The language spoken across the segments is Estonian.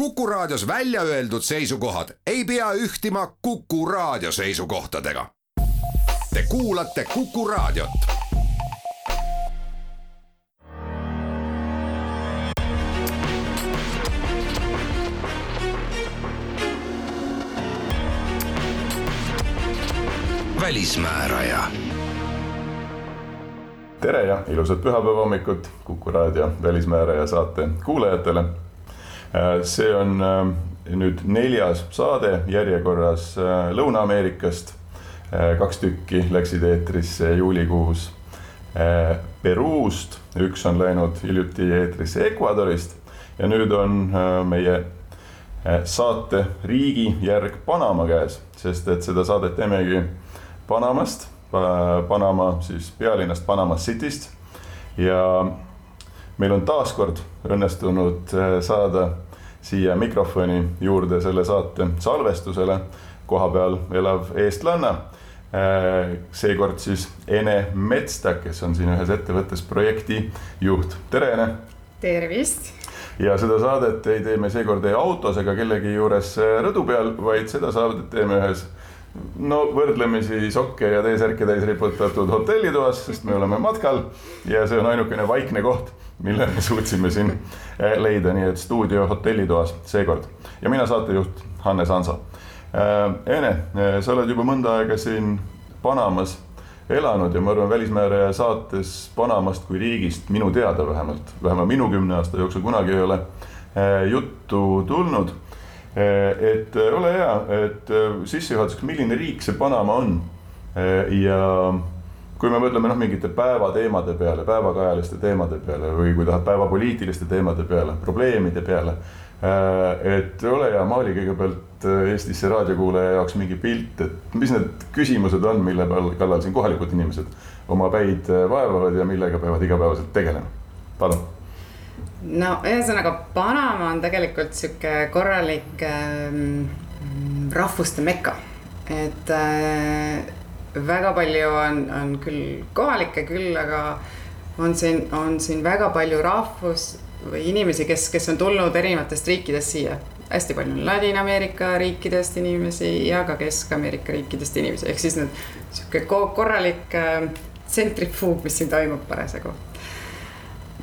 Kuku Raadios välja öeldud seisukohad ei pea ühtima Kuku Raadio seisukohtadega. Te kuulate Kuku Raadiot. välismääraja tere ja ilusat pühapäeva hommikut Kuku raadio Välismääraja saate kuulajatele. See on äh, nüüd neljas saade järjekorras äh, Lõuna-Ameerikast. Äh, kaks tükki läksid eetrisse juulikuus Peruust, üks on läinud hiljuti eetrisse Ecuadorist ja nüüd on meie saate riigijärg Panama käes, sest et seda saadet teemegi Panamast Panama siis pealinnast Panama Cityst ja meil on taaskord õnnestunud äh, saada siia mikrofoni juurde selle saate salvestusele kohapeal elav eestlanna. Äh, seekord siis Ene Metstak, kes on siin ühes ettevõttes projektijuht, tere Ene. tervist ja seda saadet ei tee me seekord ei autos ega kellegi juures äh, rõdu peal, vaid seda saadet teeme ühes no võrdlemisi sokke ja T-särke täis riputatud hotellitoas, sest me oleme matkal ja see on ainukene vaikne koht, mille me suutsime siin eh, leida, nii et stuudio hotellitoas seekord. Ja mina saatejuht Hannes Hanso. Eh, Ene, eh, sa oled juba mõnda aega siin Panamas elanud ja ma arvan, Välismääraja saates Panamast kui riigist minu teada vähemalt, vähemalt minu kümne aasta jooksul kunagi ei ole juttu tulnud. Et ole hea, et sissejuhatuseks, milline riik see Panama on? Ja kui me mõtleme noh, mingite päevateemade peale, päevakajaliste teemade peale või kui tahad päevapoliitiliste teemade peale, probleemide peale. et ole hea, maali kõigepealt Eestisse raadiokuulaja jaoks mingi pilt, et mis need küsimused on, mille peal, kallal siin kohalikud inimesed oma päid vaevavad ja millega peavad igapäevaselt tegelema, palun no ühesõnaga, Panama on tegelikult sihuke korralik äh, rahvuste meka, et äh, väga palju on, on küll kohalikke küll, aga on siin, on siin väga palju rahvus või inimesi, kes, kes on tulnud erinevatest riikidest siia. hästi palju on Ladina-Ameerika riikidest inimesi ja ka Kesk-Ameerika riikidest inimesi, ehk siis need sihuke korralik äh, tsentrifuug, mis siin toimub parasjagu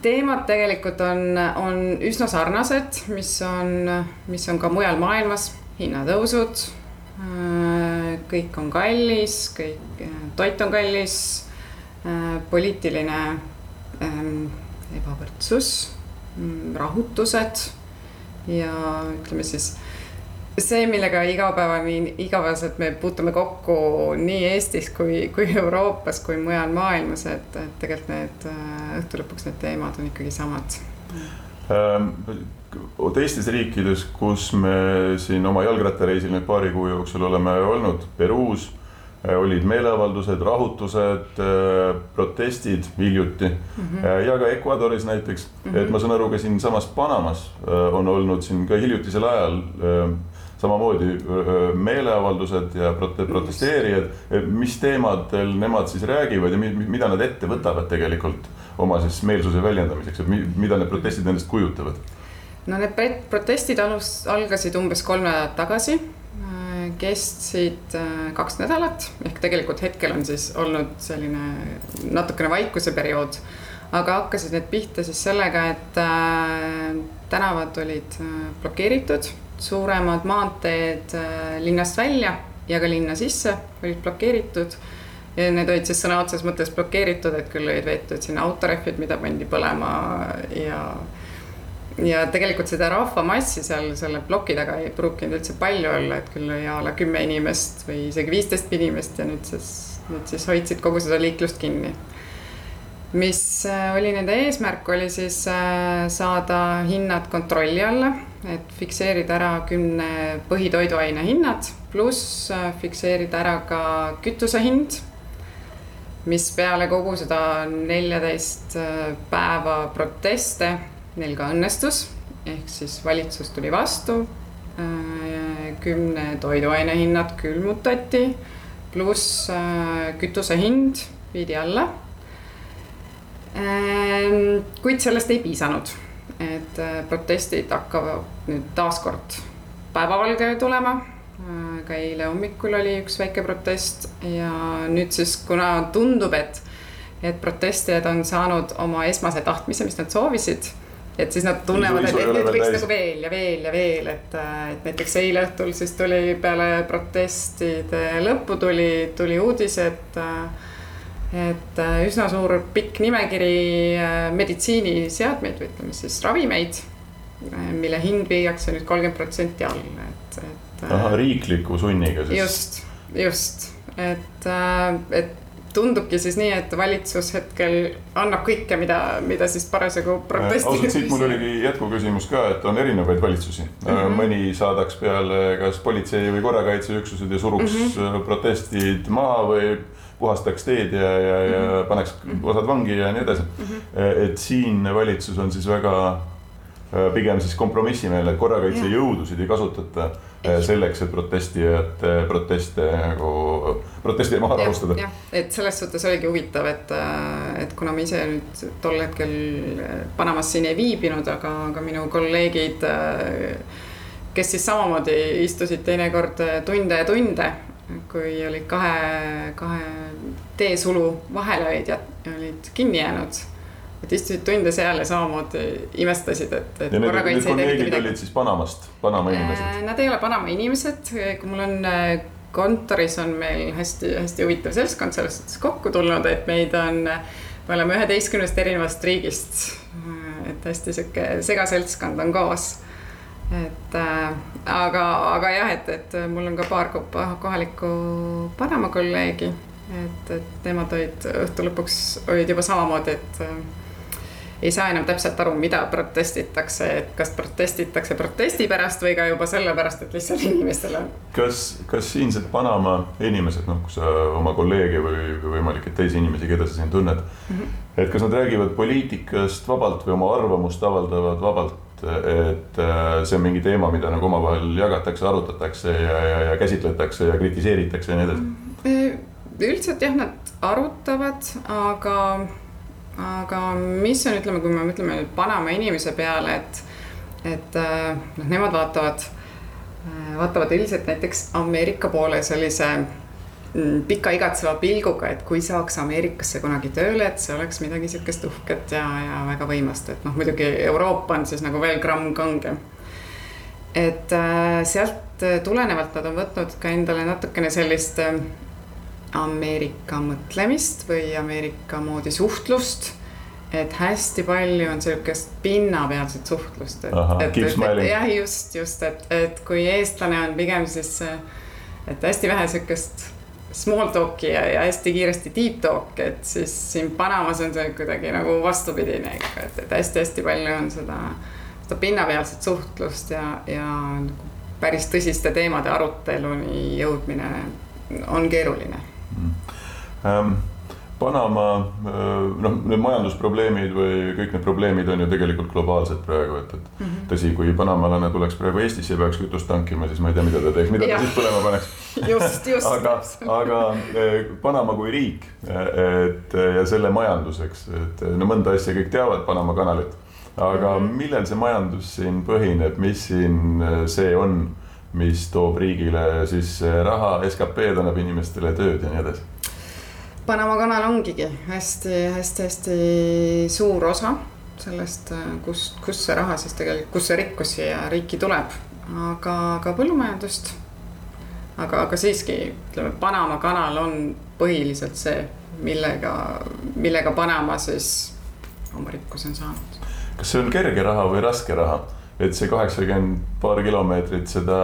teemad tegelikult on, on üsna sarnased, mis on, mis on ka mujal maailmas, hinnatõusud. Kõik on kallis, kõik, toit on kallis, poliitiline ähm, ebavõrdsus, rahutused ja ütleme siis see, millega igapäevani, igapäevaselt me puutume kokku nii Eestis kui, kui Euroopas kui mujal maailmas, et, et tegelikult need äh, õhtu lõpuks need teemad on ikkagi samad. Teistes riikides, kus me siin oma jalgrattareisil nüüd paari kuu jooksul oleme olnud, Peruus äh, olid meeleavaldused, rahutused, äh, protestid hiljuti mm -hmm. ja ka Ecuadoris näiteks mm, -hmm. et ma saan aru, ka siinsamas Panamas on olnud siin ka hiljutisel ajal samamoodi meeleavaldused ja prote protesteerijad, mis teemadel nemad siis räägivad ja mida nad ette võtavad tegelikult oma siis meelsuse väljendamiseks, et mida need protestid endast kujutavad? no need protestid alus, algasid umbes kolm nädalat tagasi, kestsid kaks nädalat, ehk tegelikult hetkel on siis olnud selline natukene vaikuse periood aga hakkasid need pihta siis sellega, et äh, tänavad olid äh, blokeeritud suuremad maanteed äh, linnast välja ja ka linna sisse olid blokeeritud. Ja need olid siis sõna otseses mõttes blokeeritud, et küll olid veetud sinna autorehvid, mida pandi põlema ja. ja tegelikult seda rahvamassi seal selle ploki taga ei pruukinud üldse palju olla, et küll oli a la kümme inimest või isegi viisteist inimest ja nüüd siis, nüüd siis hoidsid kogu seda liiklust kinni mis äh, oli nende eesmärk, oli siis saada hinnad kontrolli alla et fikseerida ära kümne põhitoiduaine hinnad, pluss äh, fikseerida ära ka kütuse hind. Mis peale kogu seda neljateist äh, päeva proteste neil ka õnnestus, ehk siis valitsus tuli vastu. Äh, kümne toiduaine hinnad külmutati, pluss kütuse hind viidi alla. kuid sellest ei piisanud et äh, protestid hakkavad nüüd taaskord päevavalgele tulema. Äh, ka eile hommikul oli üks väike protest ja nüüd siis, kuna tundub, et, et protestijad on saanud oma esmase tahtmise, mis nad soovisid et siis nad tunnevad, et, et nüüd võiks nagu veel ja veel ja veel, et, et näiteks eile õhtul siis tuli peale protestide lõppu tuli, tuli uudis, et et üsna suur pikk nimekiri äh, meditsiiniseadmeid või ütleme siis ravimeid, mille hind viiakse nüüd kolmkümmend protsenti alla. Ahah, riikliku sunniga siis. just, just, et, äh, et tundubki siis nii, et valitsus hetkel annab kõike, mida, mida siis parasjagu protesti. ausalt, siit mul oligi jätkuküsimus ka, et on erinevaid valitsusi mm. -hmm. mõni saadaks peale kas politsei või korrakaitseüksused ja suruks mm -hmm. protestid maha või puhastaks teed ja, ja, ja mm -hmm. paneks osad vangi ja nii edasi mm. -hmm. et siin valitsus on siis väga Äh, pigem siis kompromissimeelne, et korrakaitsejõudusid ei kasutata äh, selleks, et protestijate proteste nagu, protesti maha rahustada. et selles suhtes oligi huvitav, et, äh, et kuna ma ise nüüd tol hetkel Panamas siin ei viibinud, aga, aga minu kolleegid, kes siis samamoodi istusid teinekord tunde ja tunde, kui olid kahe, kahe teesulu vahele olid, olid kinni jäänud et istusid tunde seal ja samamoodi imestasid, et, et. ja need, need kolleegid olid siis Panamast, Panama inimesed? Äh, nad ei ole Panama inimesed, kui mul on äh, kontoris on meil hästi-hästi huvitav seltskond selles suhtes kokku tulnud, et meid on, me oleme üheteistkümnest erinevast riigist. et hästi sihuke segaseltskond on koos. et äh, aga, aga jah, et, et mul on ka paar kohalikku Panama kolleegi, et, et nemad olid õhtu lõpuks olid juba samamoodi, et ei saa enam täpselt aru, mida protestitakse, et kas protestitakse protesti pärast või ka juba sellepärast, et lihtsalt inimestele. kas, kas siinsed Panama inimesed, noh, kui sa oma kolleege või, või võimalik, et teisi inimesi, keda sa siin tunned mm, -hmm. et kas nad räägivad poliitikast vabalt või oma arvamust avaldavad vabalt? et äh, see on mingi teema, mida nagu omavahel jagatakse, arutatakse ja, ja, ja käsitletakse ja kritiseeritakse ja nii edasi. Äh, üldiselt jah, nad arutavad, aga aga mis on, ütleme, kui me mõtleme nüüd Panama inimese peale, et, et äh, noh, nemad vaatavad, äh, vaatavad üldiselt näiteks Ameerika poole sellise mm, pika igatseva pilguga, et kui saaks Ameerikasse kunagi tööle, et see oleks midagi sihukest uhket ja, ja väga võimast, et noh, muidugi Euroopa on siis nagu veel gramm kangem. et äh, sealt tulenevalt nad on võtnud ka endale natukene sellist Ameerika mõtlemist või Ameerika moodi suhtlust. et hästi palju on sihukest pinnapealset suhtlust. et, et, et jah, just, just, et, et kui eestlane on pigem siis, et hästi vähe sihukest small talk'i ja, ja hästi kiiresti deep talk, et siis siin Panamas on see kuidagi nagu vastupidine ikka, et, et hästi-hästi palju on seda, seda pinnapealset suhtlust ja, ja nagu päris tõsiste teemade aruteluni jõudmine on keeruline ähm,. Panama, äh, noh, need majandusprobleemid või kõik need probleemid on ju tegelikult globaalsed praegu, et, et mm -hmm. tõsi, kui panamalane tuleks praegu Eestisse ja peaks kütust tankima, siis ma ei tea, mida ta teeks, mida ja. ta siis põlema paneks. just, just aga, aga äh, Panama kui riik, et ja selle majandus, eks, et no mõnda asja kõik teavad Panama kanalit. aga -hmm. millel see majandus siin põhineb, mis siin see on mis toob riigile siis raha, SKP-d annab inimestele tööd ja nii edasi. Panama kanal ongigi hästi-hästi-hästi suur osa sellest, kust, kust see raha siis tegelikult, kust see rikkus siia riiki tuleb, aga ka põllumajandust. aga, aga siiski ütleme, Panama kanal on põhiliselt see, millega, millega Panama siis oma rikkuse on saanud. kas see on kerge raha või raske raha? Et see kaheksakümmend paar kilomeetrit seda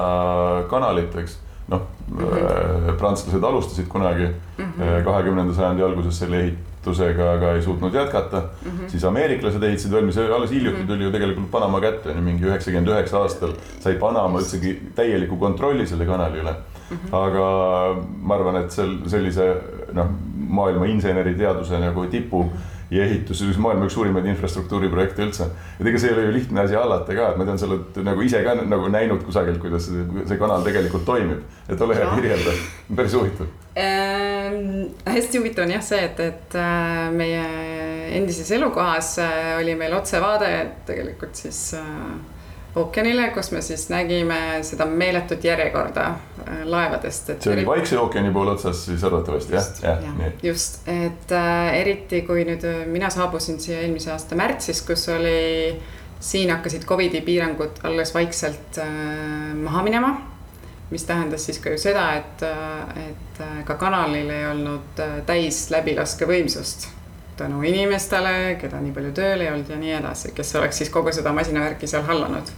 kanalit, eks noh mm -hmm., prantslased alustasid kunagi mhm. äh, kahekümnenda mm -hmm. sajandi alguses selle ehitusega, aga ei suutnud jätkata mm. -hmm. siis ameeriklased ehitasid valmis, alles hiljuti mhm. tuli ju tegelikult Panama kätte, mingi üheksakümmend üheksa aastal sai Panama üldsegi täieliku kontrolli selle kanali üle mm. -hmm. aga ma arvan, et seal sellise noh, maailma inseneriteaduse nagu tipu mm -hmm ja ehitus, see oli maailma üks suurimaid infrastruktuuriprojekte üldse. et ega see ei ole ju lihtne asi hallata ka, et ma tean, sa oled nagu ise ka nagu näinud kusagilt, kuidas see, see kanal tegelikult toimib. et ole hea, kirjelda, päris huvitav ähm,. hästi huvitav on jah see, et, et äh, meie endises elukohas oli meil otsevaade tegelikult siis ookeanile, kus me siis nägime seda meeletut järjekorda laevadest. see oli Vaikse ookeani poole otsas siis arvatavasti jah, jah ja, ja, just, et äh, eriti kui nüüd mina saabusin siia eelmise aasta märtsis, kus oli, siin hakkasid Covidi piirangud alles vaikselt äh, maha minema mis tähendas siis ka ju seda, et, et ka kanalil ei olnud täis läbilaskevõimsust tänu inimestele, keda nii palju tööl ei olnud ja nii edasi, kes oleks siis kogu seda masinavärki seal hallanud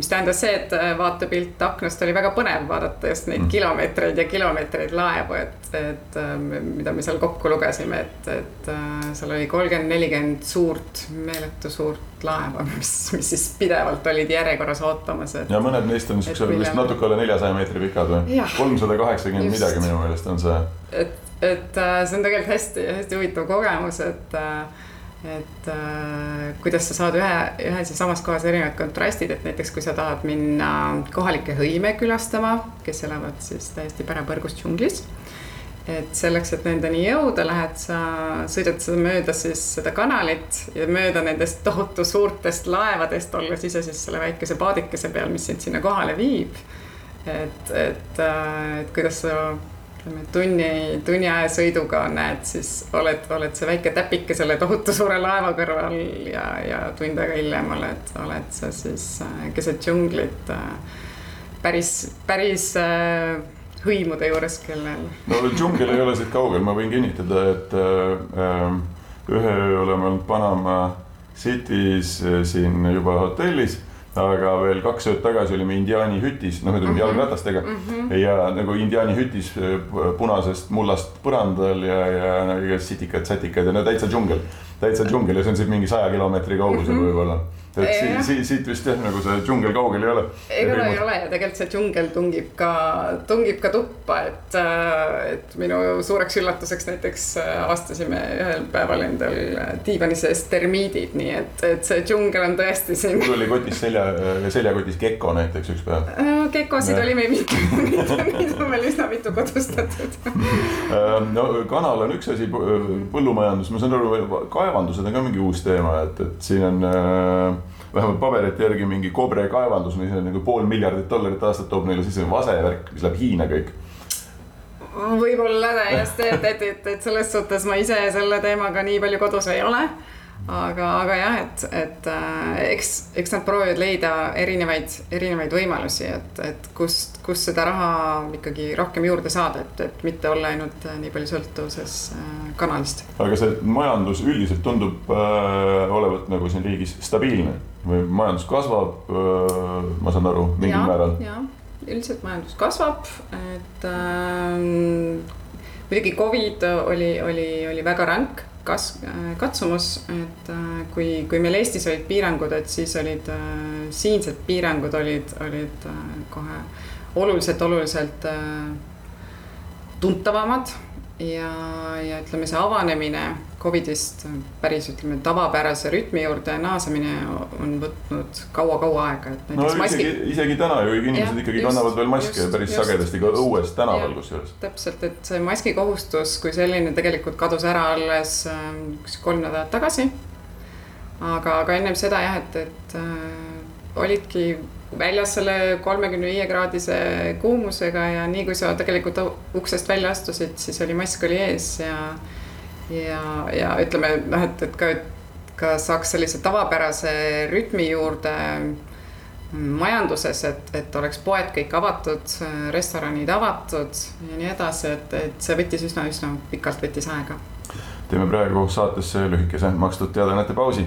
mis tähendas see, et äh, vaatepilt aknast oli väga põnev vaadata just neid mm. kilomeetreid ja kilomeetreid laevu, et, et ähm, mida me seal kokku lugesime, et, et äh, seal oli kolmkümmend, nelikümmend suurt, meeletu suurt laeva, mis, mis siis pidevalt olid järjekorras ootamas. ja mõned neist on siukse vist natuke alla neljasaja meetri pikad või? kolmsada kaheksakümmend midagi minu meelest on see. et, et äh, see on tegelikult hästi-hästi huvitav kogemus, et et äh, kuidas sa saad ühe, ühes ja samas kohas erinevad kontrastid, et näiteks kui sa tahad minna kohalikke hõime külastama, kes elavad siis täiesti pärapõrgus džunglis. et selleks, et nendeni jõuda, lähed sa, sõidad sa mööda siis seda kanalit ja mööda nendest tohutu suurtest laevadest, olles ise siis selle väikese paadikese peal, mis sind sinna kohale viib. et, et, äh, et kuidas sa ütleme tunni, tunni aja sõiduga näed, siis oled, oled see väike täpike selle tohutu suure laeva kõrval ja, ja tund aega hiljem oled, oled sa siis äh, keset džunglit äh, päris, päris äh, hõimude juures, kellel. no džungel ei ole siit kaugel, ma võin kinnitada, et äh, ühe öö oleme olnud Panama City's siin juba hotellis aga veel kaks ööd tagasi olime indiaani hütis, noh, ütleme mm -hmm. jalgratastega mm -hmm. ja nagu indiaani hütis punasest mullast põrandal ja, ja sitikad, sätikad ja no täitsa džungel, täitsa džungel ja see on siis mingi saja kilomeetri kaugusel mm -hmm. võib-olla et siit, siit, siit vist jah, nagu see džungel kaugel ei ole. ega ta ei ole ja tegelikult see džungel tungib ka, tungib ka tuppa, et, äh, et minu suureks üllatuseks näiteks äh, avastasime ühel päeval endal diivani sees termiidid, nii et, et see džungel on tõesti siin. mul oli kotis selja, seljakotis gecko näiteks üks päev. Gekosid oli meil mitu, mitu, mitu meil üsna mitu kodustatud ähm, no kanal on üks asi, põllumajandus, ma saan aru, kaevandused on ka mingi uus teema, et, et siin on äh, vähemalt paberite järgi mingi Kobre kaevandus, mis on nagu pool miljardit dollarit aastat toob neile sisse vasevärk, mis läheb Hiina kõik. Võib-olla täiesti, et, et, et, et selles suhtes ma ise selle teemaga nii palju kodus ei ole aga, aga jah, et, et äh, eks, eks nad proovivad leida erinevaid, erinevaid võimalusi, et, et kust, kust seda raha ikkagi rohkem juurde saada, et, et mitte olla ainult äh, nii palju sõltuvuses äh, kanalist. aga see majandus üldiselt tundub äh, olevat nagu siin riigis stabiilne või majandus kasvab äh,, ma saan aru, mingil ja, määral? jah, üldiselt majandus kasvab, et äh, muidugi Covid oli, oli, oli väga ränk kas-, katsumus, et äh, kui, kui meil Eestis olid piirangud, et siis olid äh, siinsed piirangud olid, olid äh, kohe oluliselt, oluliselt tuntavamad ja, ja ütleme, see avanemine Covidist päris ütleme tavapärase rütmi juurde naasemine on võtnud kaua-kaua aega, et. no isegi maski..., isegi täna ju inimesed ja, ikkagi just, kannavad veel maske just, päris just, sagedasti ka õues tänaval kusjuures. täpselt, et see maskikohustus kui selline tegelikult kadus ära alles üks äh, kolm nädalat tagasi. aga, aga ennem seda jah, et, et äh, olidki väljas selle kolmekümne viie kraadise kuumusega ja nii kui sa tegelikult uksest välja astusid, siis oli mask oli ees ja ja, ja ütleme noh, et, et ka, ka saaks sellise tavapärase rütmi juurde majanduses, et, et oleks poed kõik avatud, restoranid avatud ja nii edasi, et, et see võttis üsna, üsna pikalt võttis aega. teeme praegu saatesse lühikese makstud teadaannete pausi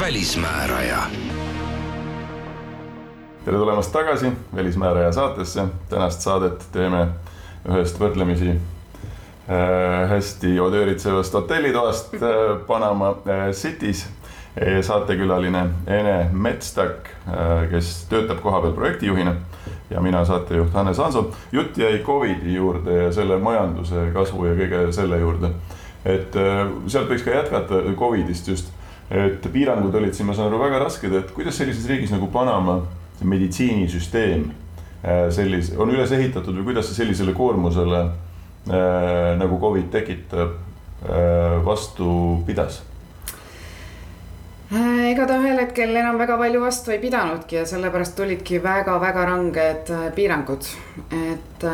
välismääraja tere tulemast tagasi Välismääraja saatesse. tänast saadet teeme ühest võrdlemisi äh, hästi odööritsevast hotellitoast äh, Panama äh, City's. saatekülaline Ene Metstak, kes töötab kohapeal projektijuhina ja mina saatejuht Hannes Hanso. jutt jäi Covidi juurde ja selle majanduse kasvu ja kõige selle juurde. et sealt võiks ka jätkata Covidist just, et piirangud olid siin, ma saan aru, väga rasked, et kuidas sellises riigis nagu Panama see meditsiinisüsteem äh, sellise, on üles ehitatud või kuidas see sellisele koormusele äh, nagu Covid tekitab äh,, vastu pidas? Ega ta ühel hetkel enam väga palju vastu ei pidanudki ja sellepärast tulidki väga-väga ranged piirangud. et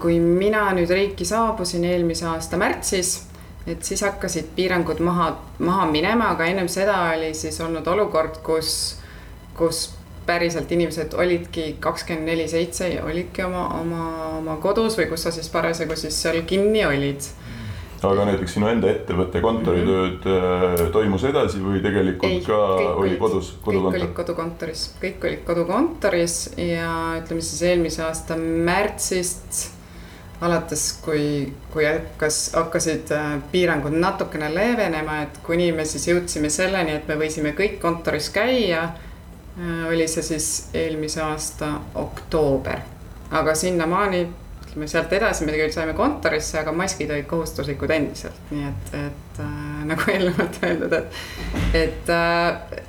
kui mina nüüd riiki saabusin eelmise aasta märtsis et siis hakkasid piirangud maha, maha minema, aga ennem seda oli siis olnud olukord, kus, kus päriselt inimesed olidki kakskümmend neli seitse ja olidki oma, oma, oma kodus või kus sa siis parasjagu siis seal kinni olid aga näiteks sinu enda ettevõtte kontoritööd mm -hmm. toimus edasi või tegelikult Ei, ka oli olid, kodus, kodukontor? kõik olid kodukontoris, kõik olid kodukontoris ja ütleme siis eelmise aasta märtsist alates, kui, kui hakkas, hakkasid äh, piirangud natukene leevenema, et kuni me siis jõudsime selleni, et me võisime kõik kontoris käia, oli see siis eelmise aasta oktoober. aga sinnamaani, ütleme sealt edasi me tegelikult saime kontorisse, aga maskid olid kohustuslikud endiselt, nii et, et äh, nagu eelnevalt öeldud, et, et äh,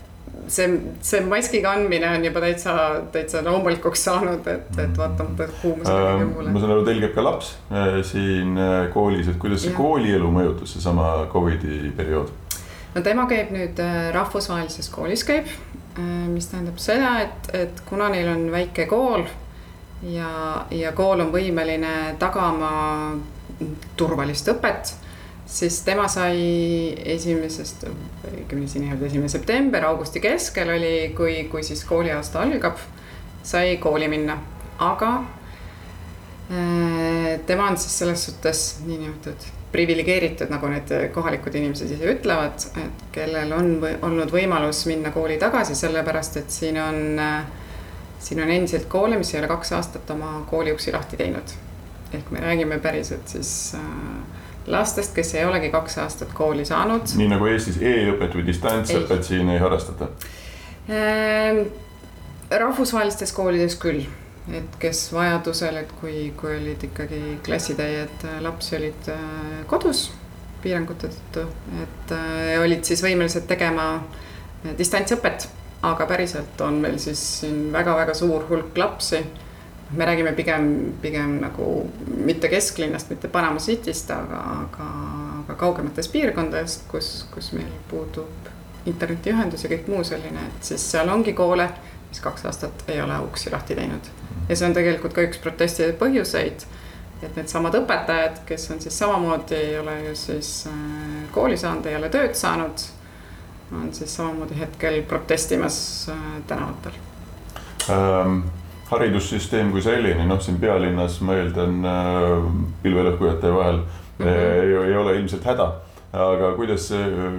see, see maski kandmine on juba täitsa, täitsa loomulikuks saanud, et, et mm. vaatamata kuumusele ja kõigele muule. ma saan aru, teil käib ka laps äh, siin äh, koolis, et kuidas see ja. koolielu mõjutas, seesama Covidi periood? no tema käib nüüd äh, rahvusvahelises koolis käib, mis tähendab seda, et, et kuna neil on väike kool ja, ja kool on võimeline tagama turvalist õpet siis tema sai esimesest, õigemini siin nii-öelda esimene september, augusti keskel oli, kui, kui siis kooliaasta algab, sai kooli minna, aga äh, tema on siis selles suhtes niinimetatud priviligeeritud, nagu need kohalikud inimesed ise ütlevad, et kellel on või, olnud võimalus minna kooli tagasi, sellepärast et siin on, siin on endiselt koole, mis ei ole kaks aastat oma kooliuksi lahti teinud. ehk me räägime päriselt siis äh, lastest, kes ei olegi kaks aastat kooli saanud. nii nagu Eestis e-õpet või distantsõpet siin ei harrastata ähm,? rahvusvahelistes koolides küll, et kes vajadusel, et kui, kui olid ikkagi klassitäied äh, lapsi olid äh, kodus piirangute tõttu, et äh, olid siis võimelised tegema distantsõpet, aga päriselt on meil siis siin väga-väga suur hulk lapsi. Me räägime pigem, pigem nagu mitte kesklinnast, mitte Panama Cityst, aga, aga, aga kaugematest piirkondadest, kus, kus meil puudub internetiühendus ja kõik muu selline, et siis seal ongi koole, mis kaks aastat ei ole uksi lahti teinud. ja see on tegelikult ka üks protestide põhjuseid, et needsamad õpetajad, kes on siis samamoodi, ei ole ju siis äh, kooli saanud, ei ole tööd saanud, on siis samamoodi hetkel protestimas äh, tänavatel um haridussüsteem kui selline, noh, siin pealinnas ma eeldan äh, pilvelõhkujate vahel mm -hmm. ei, ei ole ilmselt häda. aga kuidas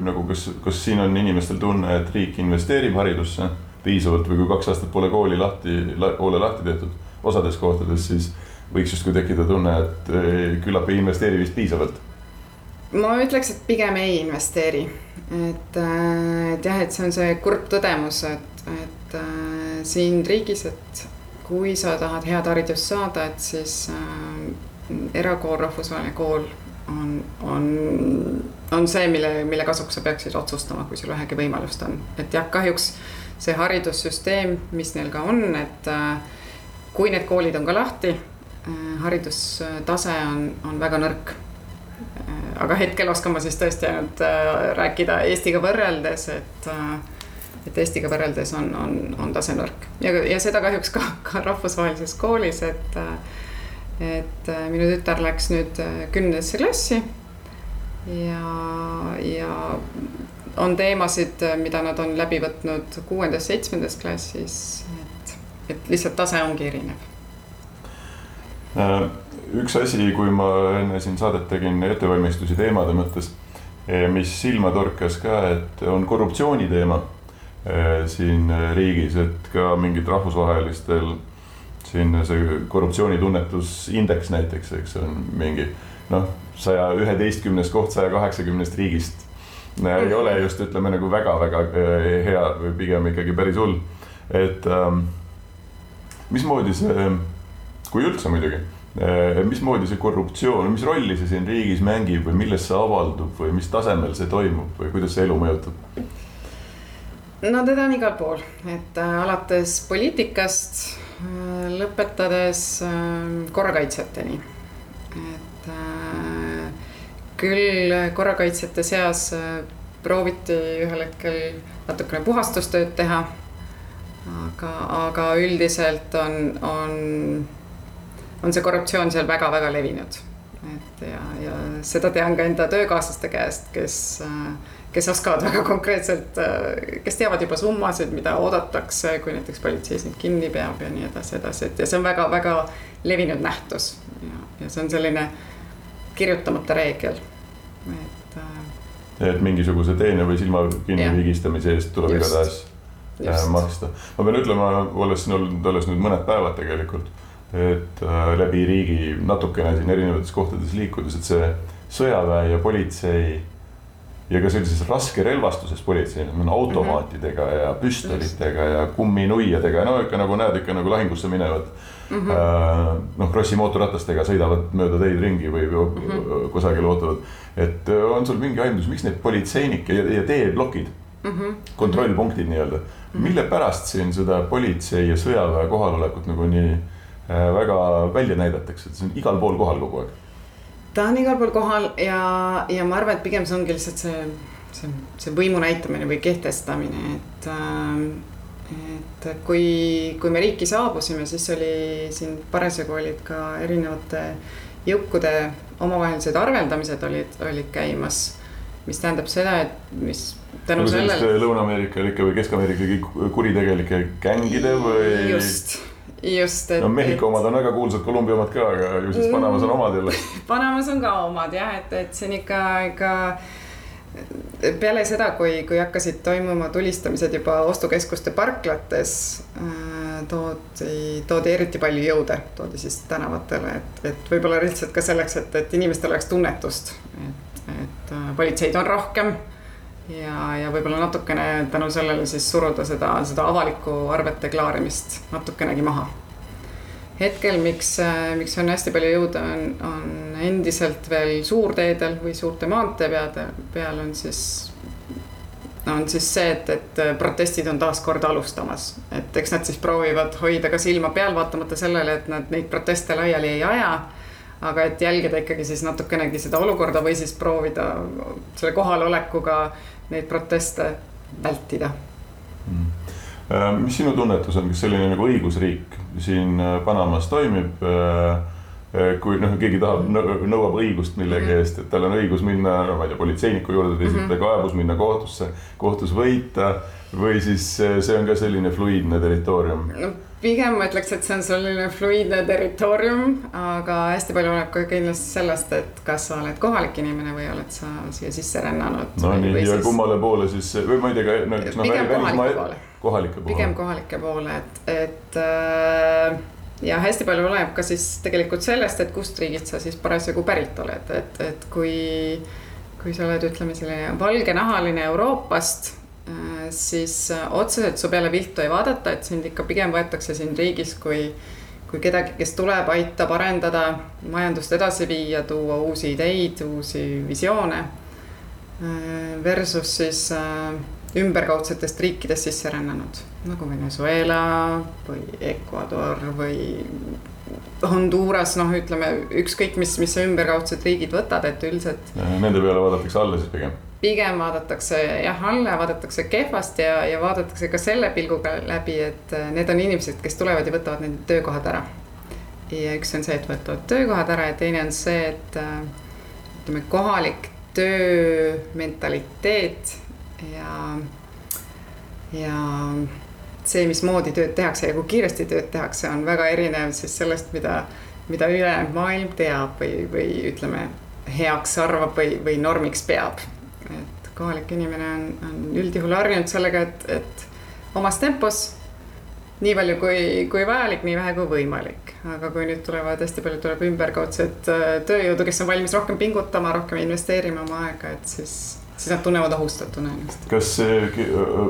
nagu, kas, kas siin on inimestel tunne, et riik investeerib haridusse piisavalt või kui kaks aastat pole kooli lahti la,, koole lahti tehtud osades kohtades, siis võiks justkui tekkida tunne, et küllap ei investeeri vist piisavalt ma ütleks, et pigem ei investeeri, et, et jah, et see on see kurb tõdemus, et, et äh, siin riigis, et kui sa tahad head haridust saada, et siis äh, erakool, rahvusvaheline kool on, on, on see, mille, mille kasuks sa peaksid otsustama, kui sul vähegi võimalust on. et jah, kahjuks see haridussüsteem, mis neil ka on, et äh, kui need koolid on ka lahti äh,, haridustase on, on väga nõrk äh,. aga hetkel oskan ma siis tõesti ainult rääkida Eestiga võrreldes, et et Eestiga võrreldes on, on, on tase nõrk ja, ja seda kahjuks ka, ka rahvusvahelises koolis, et. et minu tütar läks nüüd kümnendasse klassi ja, ja on teemasid, mida nad on läbi võtnud kuuendas-seitsmendas klassis, et, et lihtsalt tase ongi erinev. Äh, üks asi, kui ma enne siin saadet tegin ettevalmistusi teemade mõttes, eh, mis silma torkas ka, et on korruptsiooni teema Äh, siin äh, riigis, et ka mingid rahvusvahelistel siin see korruptsioonitunnetusindeks näiteks, eks on mingi noh, saja üheteistkümnes koht saja kaheksakümnest riigist. Ei ole just ütleme nagu väga-väga äh, hea või pigem ikkagi päris hull, et ähm, mismoodi see, kui üldse muidugi mismoodi see korruptsioon, mis rolli see siin riigis mängib või milles see avaldub või mis tasemel see toimub või kuidas see elu mõjutab? no teda on igal pool, et äh, alates poliitikast äh, lõpetades äh, korrakaitsjateni. et äh, küll korrakaitsjate seas äh, prooviti ühel hetkel natukene puhastustööd teha. aga, aga üldiselt on, on, on see korruptsioon seal väga-väga levinud. et ja, ja seda tean ka enda töökaaslaste käest, kes äh, kes oskavad väga konkreetselt, äh, kes teavad juba summasid, mida oodatakse, kui näiteks politsei sind kinni peab ja nii edasi, edasi, et ja see on väga-väga levinud nähtus. ja, ja see on selline kirjutamata reegel, et. Äh, et mingisuguse teene või silma kinni vigistamise eest tuleb igatahes äh, maksta. ma pean ütlema, olles siin olnud alles nüüd mõned päevad tegelikult, et äh, läbi riigi natukene siin erinevates kohtades liikudes, et see sõjaväe ja politsei ja ka sellises raske relvastuses politseil, automaatidega mm -hmm. ja püstolitega ja kumminuiadega, no ikka nagu näed ikka nagu lahingusse minevad mm -hmm. noh, Krossi mootorratastega sõidavad mööda teid ringi või mm -hmm. kusagil ootavad. et äh, on sul mingi aimdus, miks need politseinikke ja, ja teeblokid mm, -hmm. kontrollpunktid nii-öelda mm, -hmm. mille pärast siin seda politsei ja sõjaväe kohalolekut nagu nii äh, väga välja näidatakse, et see on igal pool kohal kogu aeg ta on igal pool kohal ja, ja ma arvan, et pigem see ongi lihtsalt see, see, see võimu näitamine või kehtestamine, et äh, et kui, kui me riiki saabusime, siis oli siin parasjagu olid ka erinevate jõukude omavahelised arveldamised olid, olid käimas. mis tähendab seda, et mis tänu sellele. Lõuna-Ameerika ikka või Kesk-Ameerika kuritegelike gängide või? just just, et. no Mehhiko omad on väga kuulsad, Kolumbia omad ka, aga ju siis Panamas on omad jälle Panamas on ka omad jah, et, et see on ikka, ikka peale seda, kui, kui hakkasid toimuma tulistamised juba ostukeskuste parklates äh,, toodi, toodi eriti palju jõude, toodi siis tänavatele, et, et võib-olla lihtsalt ka selleks, et, et inimestel oleks tunnetust, et, et äh, politseid on rohkem ja, ja võib-olla natukene tänu sellele siis suruda seda, seda avalikku arvete klaarimist natukenegi maha. hetkel, miks, miks on hästi palju jõudu, on, on endiselt veel suurteedel või suurte maanteepeade peal on siis on siis see, et, et protestid on taas kord alustamas, et eks nad siis proovivad hoida ka silma peal, vaatamata sellele, et nad neid proteste laiali ei aja. Aga et jälgida ikkagi siis natukenegi seda olukorda või siis proovida selle kohalolekuga neid proteste vältida. Mm.. Äh, mis sinu tunnetus on, kas selline nagu õigusriik siin äh, Panamas toimib? Äh, kui noh, keegi tahab, nõuab õigust millegi mhm. eest, et tal on õigus minna, no ma ei tea, politseiniku juurde, esitada mm -hmm. kaebus, minna kohtusse, kohtus võita või siis see on ka selline fluiidne territoorium no,? pigem ma ütleks, et see on selline fluiidne territoorium, aga hästi palju oleneb ka kindlasti sellest, et kas sa oled kohalik inimene või oled sa siia sisse rännanud. no või, nii või ja siis... kummale poole siis või ma ei tea, no näiteks noh. pigem kohalike poole. kohalike poole. pigem kohalike poole, et, et äh, ja hästi palju oleneb ka siis tegelikult sellest, et kust riigist sa siis parasjagu pärit oled, et, et kui, kui sa oled, ütleme selline valgenahaline Euroopast Äh, siis äh, otseselt su peale viltu ei vaadata, et sind ikka pigem võetakse siin riigis kui, kui kedagi, kes tuleb, aitab arendada, majandust edasi viia, tuua uusi ideid, uusi visioone. Äh, versus siis ümberkaudsetest riikidest sisse rännanud nagu Venezuela või Ecuador või Honduras, noh, ütleme ükskõik, mis, mis sa ümberkaudsed riigid võtad, et üldiselt. Nende peale vaadatakse alla siis pigem pigem vaadatakse jah alla, vaadatakse kehvasti ja, ja vaadatakse ka selle pilguga läbi, et äh, need on inimesed, kes tulevad ja võtavad nende töökohad ära. ja üks on see, et võtavad töökohad ära ja teine on see, et äh, ütleme, kohalik töömentaliteet ja, ja see, mismoodi tööd tehakse ja kui kiiresti tööd tehakse, on väga erinev siis sellest, mida, mida ülejäänud maailm teab või, või ütleme, heaks arvab või, või normiks peab et kohalik inimene on, on üldjuhul harjunud sellega, et, et omas tempos nii palju kui, kui vajalik, nii vähe kui võimalik. aga kui nüüd tulevad hästi palju tuleb ümberkaudset äh, tööjõudu, kes on valmis rohkem pingutama, rohkem investeerima oma aega, et siis siis nad tunnevad ohustatuna ennast. kas see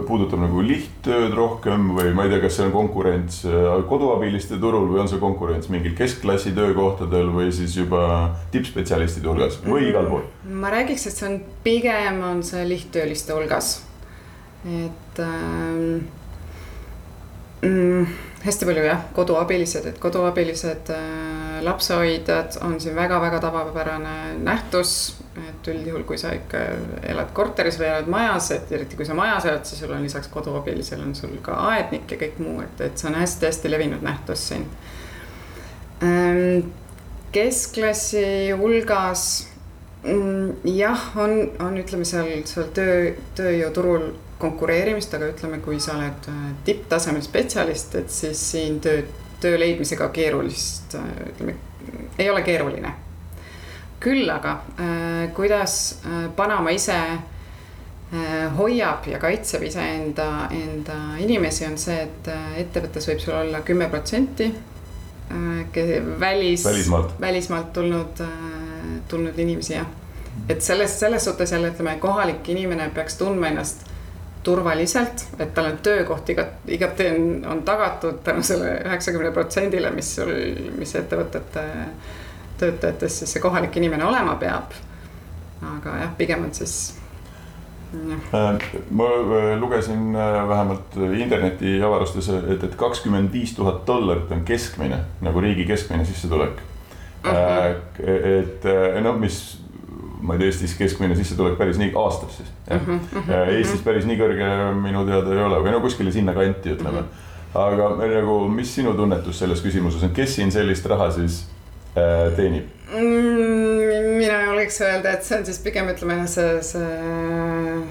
puudutab nagu lihttööd rohkem või ma ei tea, kas see on konkurents äh, koduabiliste turul või on see konkurents mingil keskklassi töökohtadel või siis juba tippspetsialistide hulgas või igal pool? ma räägiks, et see on pigem on see lihttööliste hulgas. et ähm, mm, hästi palju jah, koduabilised, et koduabilised äh, lapsehoidjad on siin väga-väga tavapärane nähtus. Et üldjuhul, kui sa ikka elad korteris või elad majas, et eriti kui sa majas elad, siis sul on lisaks koduabilisel on sul ka aednik ja kõik muu, et, et see on hästi-hästi levinud nähtus siin ähm,. keskklassi hulgas mm, jah, on, on, ütleme seal, seal töö, tööjõuturul konkureerimist, aga ütleme, kui sa oled äh, tipptasemel spetsialist, et siis siin töö, töö leidmisega keerulist, äh, ütleme, ei ole keeruline. Küll aga äh, kuidas Panama ise hoiab ja kaitseb iseenda, enda inimesi, on see, et ettevõttes võib sul olla kümme protsenti välis, välismaalt, välismaalt tulnud, tulnud inimesi, jah. et selles, selles suhtes jälle ütleme, kohalik inimene peaks tundma ennast turvaliselt, et tal on töökoht igat, igati on, on tagatud tänu sellele üheksakümne protsendile, mis sul, mis ettevõtete töötajatest siis see kohalik inimene olema peab. aga jah, pigem on siis äh, ma äh, lugesin äh, vähemalt internetiavarustes, et, et kakskümmend viis tuhat dollarit on keskmine nagu riigi keskmine sissetulek. Mhm. -huh. et noh, mis ma ei tea, Eestis keskmine sissetulek päris nii aastas siis mm. -hmm. Eestis päris nii kõrge minu teada ei ole või no kuskile sinnakanti ütleme mm. -hmm. aga nagu, mis sinu tunnetus selles küsimuses on, kes siin sellist raha siis teenib mm,? mina julgeks öelda, et see on siis pigem ütleme see, see,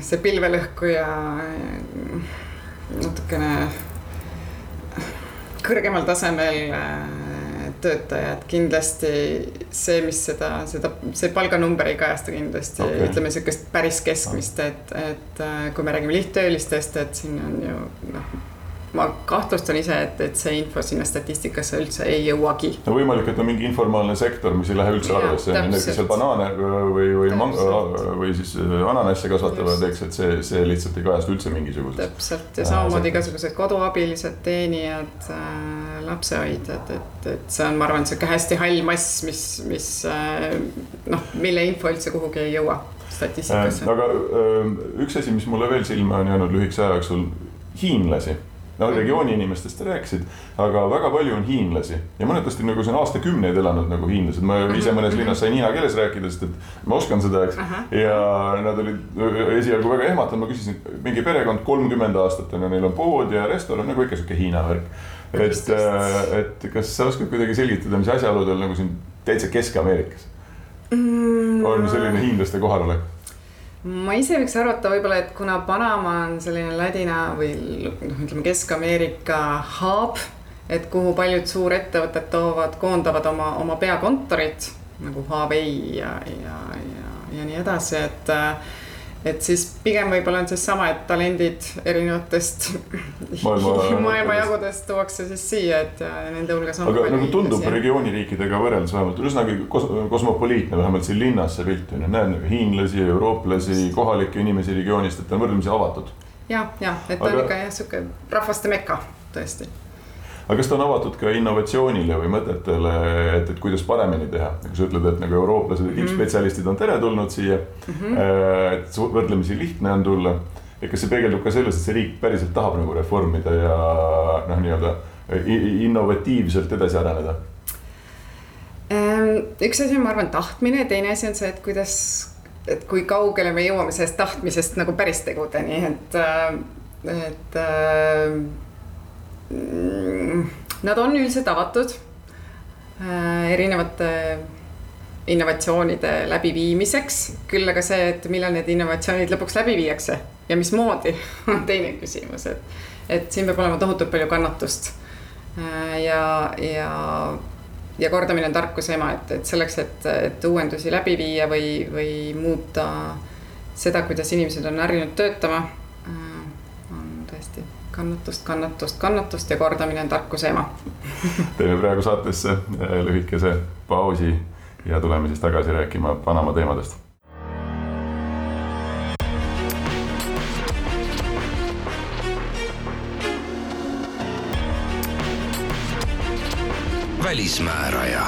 see pilvelõhkuja natukene kõrgemal tasemel äh, töötajad, kindlasti see, mis seda, seda, see palganumber ei kajasta kindlasti okay., ütleme sihukest päris keskmist, et, et äh, kui me räägime lihttöölistest, et siin on ju noh ma kahtlustan ise, et, et see info sinna statistikasse üldse ei jõuagi. no võimalik, et on mingi informaalne sektor, mis ei lähe üldse arvesse, kes seal banaane või, või manga või siis äh, ananasse kasvatavad, eks, et see, see lihtsalt ei kajasta üldse mingisuguses. täpselt. Ja samamoodi igasugused koduabilised, teenijad äh,, lapsehoidjad, et, et see on, ma arvan, sihuke hästi hall mass, mis, mis äh, noh, mille info üldse kuhugi ei jõua statistikasse. äh,. aga äh, üks asi, mis mulle veel silma on jäänud lühikese aja jooksul, hiinlasi no regiooni inimestest rääkisid, aga väga palju on hiinlasi ja mõnedasti nagu siin aastakümneid elanud nagu hiinlased, ma ise mõnes mhm. linnas sain hiina keeles rääkida, sest et ma oskan seda, eks. ja nad olid esialgu väga ehmatanud, ma küsisin, mingi perekond kolmkümmend aastat on ja neil on pood ja restoran nagu ikka sihuke Hiina värk. et, äh, et kas sa oskad kuidagi selgitada, mis asjaoludel nagu siin täitsa Kesk-Ameerikas mm. on selline hiinlaste kohalolek ma ise võiks arvata võib-olla, et kuna Panama on selline ladina või noh, ütleme Kesk-Ameerika hub, et kuhu paljud suurettevõtted toovad, koondavad oma, oma peakontorid nagu Huawei ja, ja, ja, ja nii edasi, et et siis pigem võib-olla on seesama, et talendid erinevatest maailma, maailmajagudest tuuakse siis siia, et nende hulgas on. aga nagu tundub regiooni riikidega võrreldes vähemalt üsnagi kos kosmopoliitne, vähemalt siin linnas see pilt on ju, näed nagu hiinlasi, eurooplasi, kohalikke inimesi regioonist, et ta on võrdlemisi avatud. ja, ja, et ta aga... on ikka jah, sihuke rahvaste meka tõesti aga kas ta on avatud ka innovatsioonile või mõtetele, et, et kuidas paremini teha, nagu sa ütled, et nagu eurooplased ja mm -hmm. tippspetsialistid on teretulnud siia mm. -hmm. et võrdlemisi lihtne on tulla. et kas see peegeldub ka selles, et see riik päriselt tahab nagu reformida ja noh, nii-öelda innovatiivselt edasi areneda? Ehm, üks asi on, ma arvan, tahtmine, teine asi on see, et kuidas, et kui kaugele me jõuame sellest tahtmisest nagu päris tegudeni, et, et Mm, nad on üldiselt avatud äh, erinevate innovatsioonide läbiviimiseks, küll aga see, et millal need innovatsioonid lõpuks läbi viiakse ja mismoodi, on teine küsimus, et, et siin peab olema tohutult palju kannatust. Äh, ja, ja, ja kordamine on tarkuse ema, et, et selleks, et, et uuendusi läbi viia või, või muuta seda, kuidas inimesed on harjunud töötama kannatust, kannatust, kannatust ja kordamine on tarkuse ema teeme praegu saatesse äh, lühikese pausi ja tuleme siis tagasi rääkima Panama teemadest. välismääraja.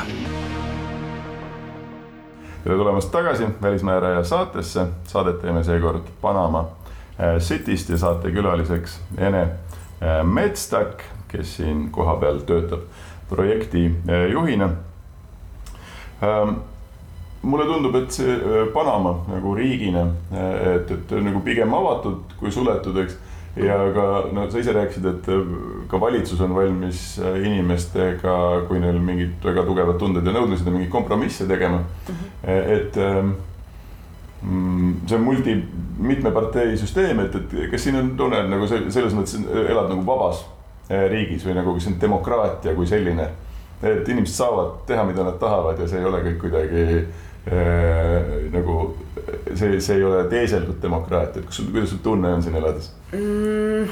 tere tulemast tagasi Välismääraja saatesse, saadet teeme seekord Panama Cityst ja saatekülaliseks Ene Metstak, kes siin kohapeal töötab projekti juhina mulle tundub, et see Panama nagu riigina, et, et nagu pigem avatud kui suletud, eks ja ka no sa ise rääkisid, et äh, ka valitsus on valmis äh, inimestega, kui neil mingid väga tugevad tunded ja nõudmised on mingeid kompromisse tegema mm. -hmm. et ähm, see on multi, mitme partei süsteem, et, et kas siin on tunne nagu selles mõttes elad nagu vabas riigis või nagu, see on demokraatia kui selline. et inimesed saavad teha, mida nad tahavad ja see ei ole kõik kuidagi äh, nagu see, see ei ole teeseldud demokraatia, et kas sul, kuidas sul tunne on siin elades mm.?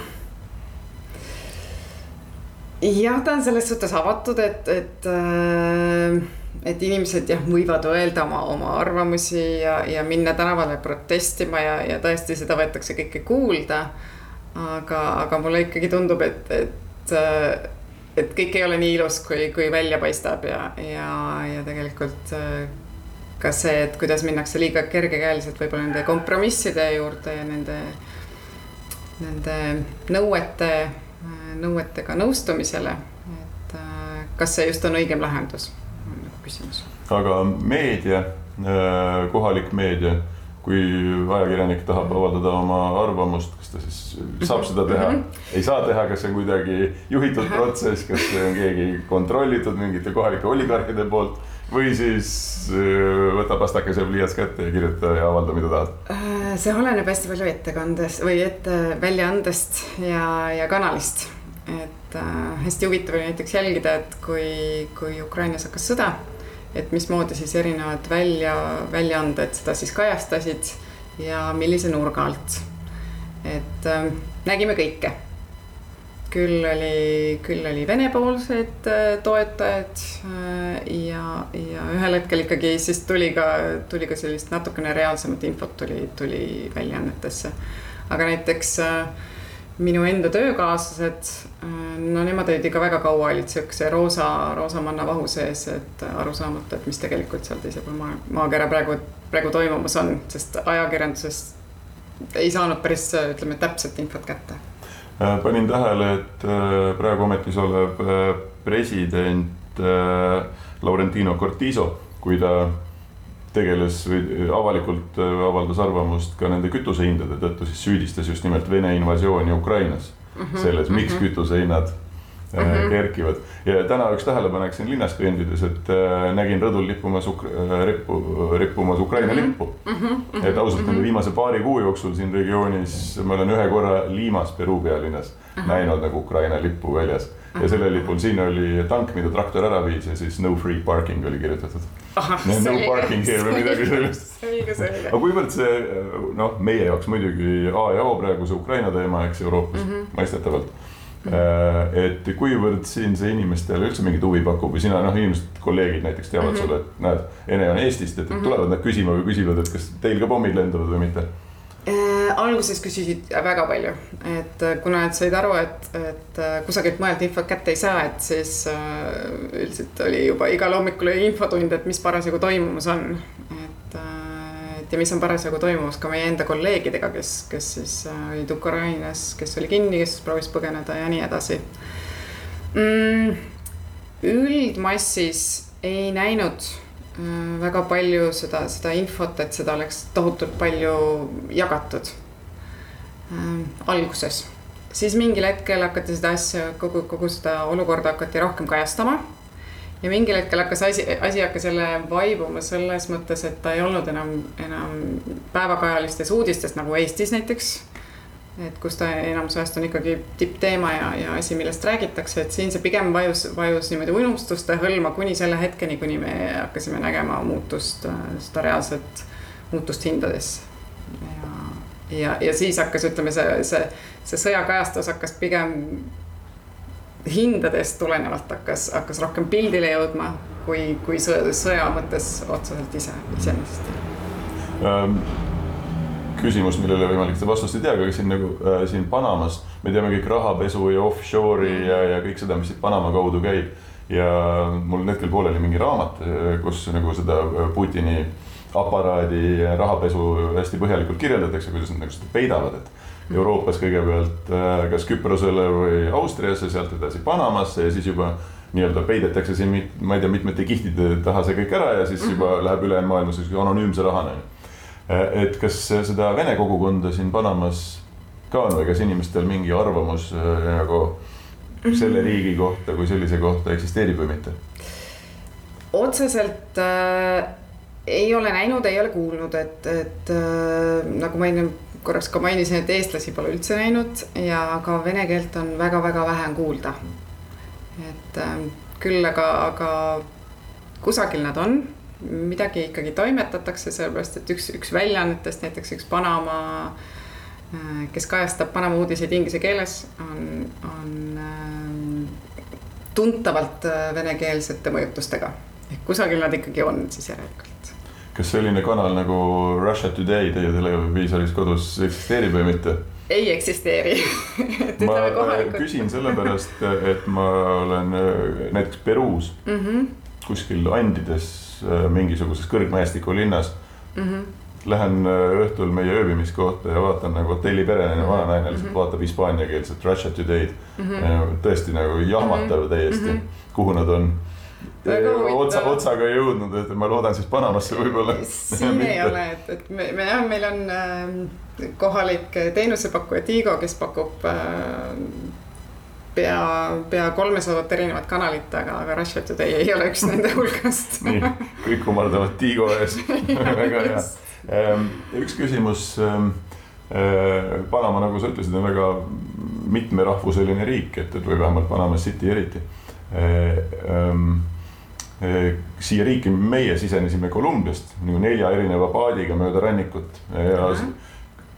jah, ta on selles suhtes avatud, et, et, äh, et inimesed jah, võivad öelda oma, oma arvamusi ja, ja minna tänavale protestima ja, ja tõesti seda võetakse kõike kuulda. aga, aga mulle ikkagi tundub, et, et, et kõik ei ole nii ilus, kui, kui välja paistab ja, ja, ja tegelikult äh, ka see, et kuidas minnakse liiga kergekäeliselt võib-olla nende kompromisside juurde ja nende, nende nõuete, nõuetega nõustumisele. et äh, kas see just on õigem lahendus, küsimus. aga meedia, äh, kohalik meedia, kui ajakirjanik tahab avaldada oma arvamust, kas ta siis saab seda teha mm, -hmm. ei saa teha, kas see on kuidagi juhitud protsess, kas see on keegi kontrollitud mingite kohalike oligarhide poolt või siis äh, võta pastakese ja pliiats kätte ja kirjuta ja avalda, mida tahad? Äh, see oleneb hästi palju ettekandest või ette väljaandest ja, ja kanalist. et äh, hästi huvitav oli näiteks jälgida, et kui, kui Ukrainas hakkas sõda, et mismoodi siis erinevad välja, väljaanded seda siis kajastasid ja millise nurga alt. et äh, nägime kõike küll oli, küll oli Vene-poolsed äh, toetajad äh, ja, ja ühel hetkel ikkagi siis tuli ka, tuli ka sellist natukene reaalsemat infot tuli, tuli väljaannetesse. aga näiteks äh, minu enda töökaaslased, no nemad olid ikka väga kaua olid siukse roosa, roosa mannavahu sees, et aru saamata, et mis tegelikult seal teisel pool maa, maakera praegu, praegu toimumas on, sest ajakirjanduses ei saanud päris, ütleme, täpset infot kätte. Äh, panin tähele, et äh, praegu ametis olev äh, president Laurentino Cortizo, kui ta tegeles või avalikult avaldas arvamust ka nende kütusehindade tõttu, siis süüdistas just nimelt Vene invasiooni Ukrainas mm. -hmm, selles, miks mm -hmm. kütusehinnad mm -hmm. kerkivad. ja täna üks tähelepanek siin linnas kõndides, et äh, nägin rõdul lippumas Ukra-, äh, rippu, rippumas Ukraina mm -hmm. lippu mm. -hmm. et ausalt mm -hmm. nende viimase paari kuu jooksul siin regioonis ma olen ühe korra Liimas, Peruu pealinnas mm -hmm. näinud nagu Ukraina lippu väljas. Ja sellel lipul, siin oli tank, mida traktor ära viis ja siis no free parking oli kirjutatud. no parking here või midagi sellist. aga kuivõrd see noh, meie jaoks muidugi A ja O praegu see Ukraina teema, eks Euroopas mm -hmm. mõistetavalt Äh, et kuivõrd siin see inimestele üldse mingit huvi pakub või sina noh, inimesed, kolleegid näiteks teavad mm -hmm. sulle, et näed, Ene on Eestist, et mm -hmm. tulevad nad küsima või küsivad, et kas teil ka pommid lendavad või mitte äh,? alguses küsisid väga palju, et äh, kuna nad said aru, et, et äh, kusagilt mujalt infot kätte ei saa, et siis äh, üldiselt oli juba igal hommikul oli infotund, et mis parasjagu toimumas on. et äh, et ja mis on parasjagu toimumas ka meie enda kolleegidega, kes, kes siis äh, olid Ukrainas, kes oli kinni, kes proovis põgeneda ja nii edasi mm,. üldmassis ei näinud väga palju seda, seda infot, et seda oleks tohutult palju jagatud äh, alguses siis mingil hetkel hakati seda asja, kogu, kogu seda olukorda hakati rohkem kajastama ja mingil hetkel hakkas asi, asi hakkas jälle vaibuma selles mõttes, et ta ei olnud enam, enam päevakajalistes uudistes nagu Eestis näiteks. Et kus ta enamus ajast on ikkagi tippteema ja, ja asi, millest räägitakse, et siin see pigem vajus, vajus niimoodi unustuste hõlma kuni selle hetkeni, kuni me hakkasime nägema muutust, seda reaalset muutust hindades. ja, ja, ja siis hakkas, ütleme, see, see, see sõjakajastus hakkas pigem hindadest tulenevalt hakkas, hakkas rohkem pildile jõudma, kui, kui sõja, sõja mõttes otseselt ise, iseenesest ähm,. Küsimus, millele võimalik seda vastust ei tea, aga siin nagu äh, siin Panamas me teame kõik rahapesu ja offshore'i ja, ja kõik seda, mis siit Panama kaudu käib. ja mul on hetkel pooleli mingi raamat, äh, kus nagu seda äh, Putini aparaadi rahapesu hästi põhjalikult kirjeldatakse, kuidas nad nagu seda peidavad, et Euroopas kõigepealt kas Küprosele või Austriasse, sealt edasi Panamasse ja siis juba nii-öelda peidetakse siin, ma ei tea, mitmete kihtide taha see kõik ära ja siis juba mhm. läheb ülejäänud maailmas anonüümse rahana. Et kas seda vene kogukonda siin Panamas ka on või kas inimestel mingi arvamus nagu selle mhm. riigi kohta kui sellise kohta eksisteerib või mitte? otseselt äh, ei ole näinud, ei ole kuulnud, et, et äh, nagu ma enne korraks ka mainisin, et eestlasi pole üldse näinud ja ka vene keelt on väga-väga vähe kuulda. et äh, küll aga, aga kusagil nad on, midagi ikkagi toimetatakse, sellepärast et üks, üks väljaannetest, näiteks üks Panama äh,, kes kajastab Panama uudiseid inglise keeles, on, on äh, tuntavalt äh, venekeelsete mõjutustega. ehk kusagil nad ikkagi on siis järelikult kas selline kanal nagu Russia Today teie televiisoris kodus eksisteerib või mitte? ei eksisteeri ma küsin sellepärast, et ma olen näiteks Peruus mm -hmm. Kuskil Andides äh, mingisuguses kõrgmäestikulinnas mm. -hmm. Lähen äh, õhtul meie ööbimiskohta ja vaatan nagu hotellipereline mm -hmm. vananaine lihtsalt mm -hmm. vaatab hispaaniakeelset Russia Today'd mm. -hmm. tõesti nagu jahmatav mhm. täiesti mm, -hmm. kuhu nad on otsa, otsaga jõudnud, et ma loodan siis Panamasse võib-olla. siin ei ole, et, et me, me jah, meil on äh, kohalik teenusepakkuja Tigo, kes pakub äh, pea, pea kolmesadat erinevat kanalit, aga, aga Russia Today ei ole üks nende hulgast nii, kõik kummardavad Tigo ees väga hea. Ähm, üks küsimus. Ähm, äh, Panama, nagu sa ütlesid, on väga mitmerahvuseline riik, et, et või vähemalt Panama City eriti äh, ähm, Eh, siia riiki meie sisenesime Kolumbiast nagu nelja erineva paadiga mööda rannikut ja mm, -hmm.